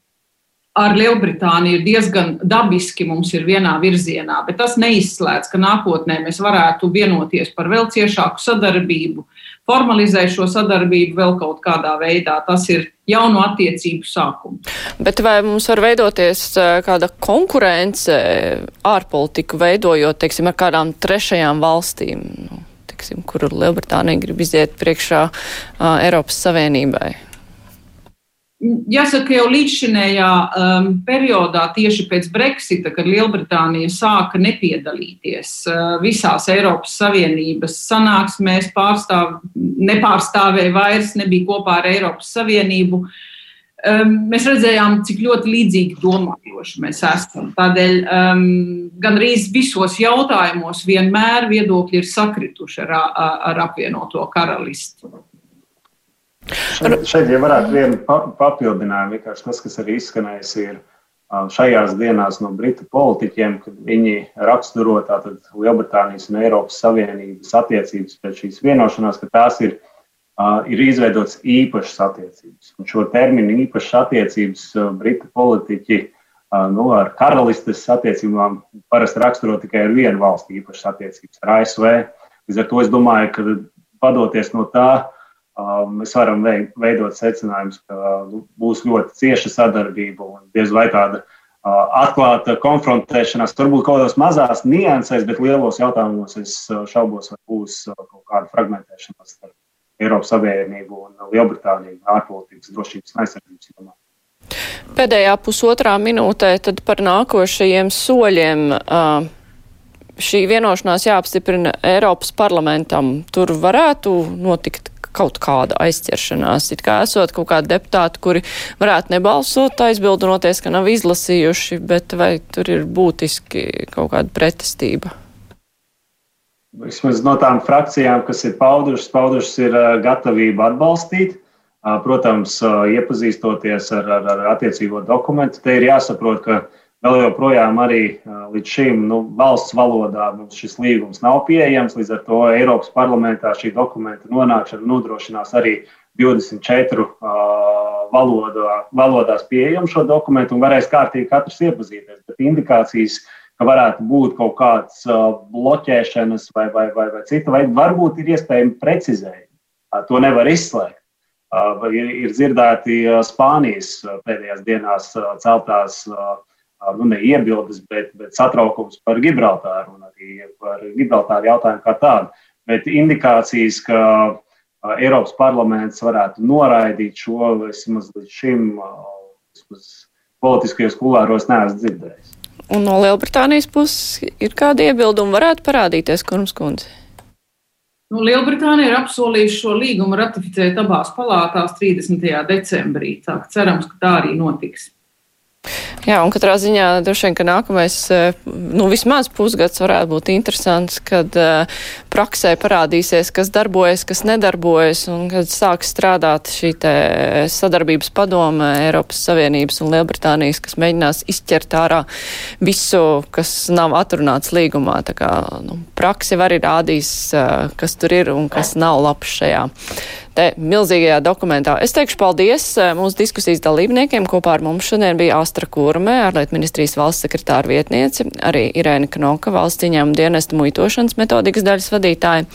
ar Lielbritāniju ir diezgan dabiski mums ir vienā virzienā, bet tas neizslēdz, ka nākotnē mēs varētu vienoties par vēl ciešāku sadarbību, formalizēt šo sadarbību vēl kaut kādā veidā. Tas ir jaunu attiecību sākums. Bet vai mums var veidoties uh, kāda konkurence ārpolitiku veidojot, teiksim, ar kādām trešajām valstīm? Nu teiksim, kur Lielbritānija grib iziet priekšā uh, Eiropas Savienībai? Jāsaka, jau līdzšinējā um, periodā, tieši pēc Brexita, kad Lielbritānija sāka nepiedalīties uh, visās Eiropas Savienības sanāksmēs, pārstāv, nepārstāvēja vairs, nebija kopā ar Eiropas Savienību. Uh, um, mēs redzējām, cik ļoti līdzīgi domājoši mēs esam. Tādēļ um, gan arī visos jautājumos vienmēr viedokļi ir sakrituši ar, ar apvienoto karalisti. Šeit, šeit ja varētu vienu papildinājumu, vienkārši tas, kas arī izskanējis, ir šajās dienās no britu politiķiem, kad viņi raksturo tātad Lielbritānijas un Eiropas Savienības attiecības pēc šīs vienošanās, ka tās ir ir izveidots īpašas attiecības. Un šo terminu īpašas attiecības britu politiķi nu, ar karalistes attiecībām parasti raksturo tikai ar vienu valsti īpašas attiecības, ar ASV. Līdz ar to es domāju, ka padoties no tā, mēs varam veidot secinājumus, ka nu, būs ļoti cieša sadarbība un diez vai tāda atklāta konfrontēšanās, varbūt kaut kādās mazās niansēs, bet lielos jautājumos es šaubos, vai būs kaut kāda fragmentēšanās starp Eiropas Savienību un Lielbritāniju ārpolitikas drošības un aizsardzības jomā. Pēdējā pusotrā minūtē tad par nākošajiem soļiem. Šī vienošanās jāapstiprina Eiropas parlamentam. Tur varētu notikt kaut kāda aizķeršanās. It kā esot kaut kādi deputāti, kuri varētu nebalsot, aizbildinoties, ka nav izlasījuši, bet vai tur ir būtiski kaut kāda pretestība? Vismaz no tām frakcijām, kas ir paudušas, paudušas ir gatavība atbalstīt. Protams, iepazīstoties ar, ar, ar attiecīgo dokumentu, te ir jāsaprot, ka vēl joprojām arī līdz šim nu, valsts valodā mums šis līgums nav pieejams. Līdz ar to Eiropas parlamentā šī dokumenta nonākšana nodrošinās arī 24 uh, valodā, valodās pieejamu šo dokumentu un varēs kārtīgi katrs iepazīties. Bet indikācijas, ka varētu būt kaut kāds uh, bloķēšanas vai, vai, vai, vai cita veida, varbūt ir iespējami precizējumi. Uh, to nevar izslēgt. Ir, ir dzirdēti Spānijas pēdējās dienās celtās nu, ne iebildes, bet, bet satraukums par Gibraltāru un arī par Gibraltāru jautājumu kā tādu. Bet indikācijas, ka Eiropas parlaments varētu noraidīt šo, vismaz līdz šim, vismaz politiskajos kulāros neesmu dzirdējis. Un no Lielbritānijas puses ir kādi iebildumi varētu parādīties, Kurms kundze? Nu, Lielbritānija ir apsolījusi šo līgumu ratificēt abās palātās 30. decembrī. Tā, cerams, ka tā arī notiks. Jā, un katrā ziņā droši vien, ka nākamais, eh, nu, vismaz pusgads varētu būt interesants, kad uh, praksē parādīsies, kas darbojas, kas nedarbojas, un kad sāks strādāt šī te sadarbības padome Eiropas Savienības un Lielbritānijas, kas mēģinās izķert ārā visu, kas nav atrunāts līgumā. Tā kā, nu, praksi var arī rādīs, uh, kas tur ir un kas nav labs šajā te milzīgajā dokumentā. Es teikšu paldies eh, mūsu diskusijas dalībniekiem. Kopā ar mums šodien bija Astra Kurme, ārlietu ministrijas valsts sekretāra vietniece, arī Irēna Knoka, valsts ieņēmuma dienesta muitošanas metodikas daļas vadītāja,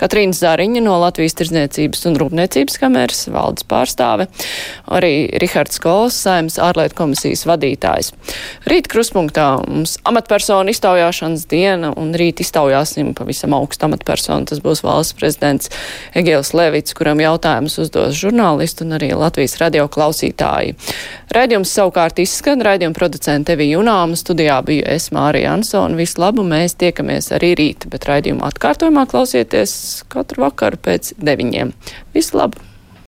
Katrīna Zariņa no Latvijas tirdzniecības un rūpniecības kameras valdes pārstāve, arī Rihards Kols, saimnes ārlietu komisijas vadītājs. Rīt kruspunktā mums amatpersonu iztaujāšanas diena un rīt iztaujāsim pavisam augstu amatpersonu. Tas būs valsts prezidents Egils Levits, kuram jautājumus uzdos žurnālisti un arī Latvijas radio klausītāji. Raidījums savukārt izskan, raidījuma producente Evija Junāma, studijā biju es Mārija Ansona. Visu labu, mēs tiekamies arī rīt, bet raidījumu atkārtojumā klausieties katru vakaru pēc deviņiem. Visu labu!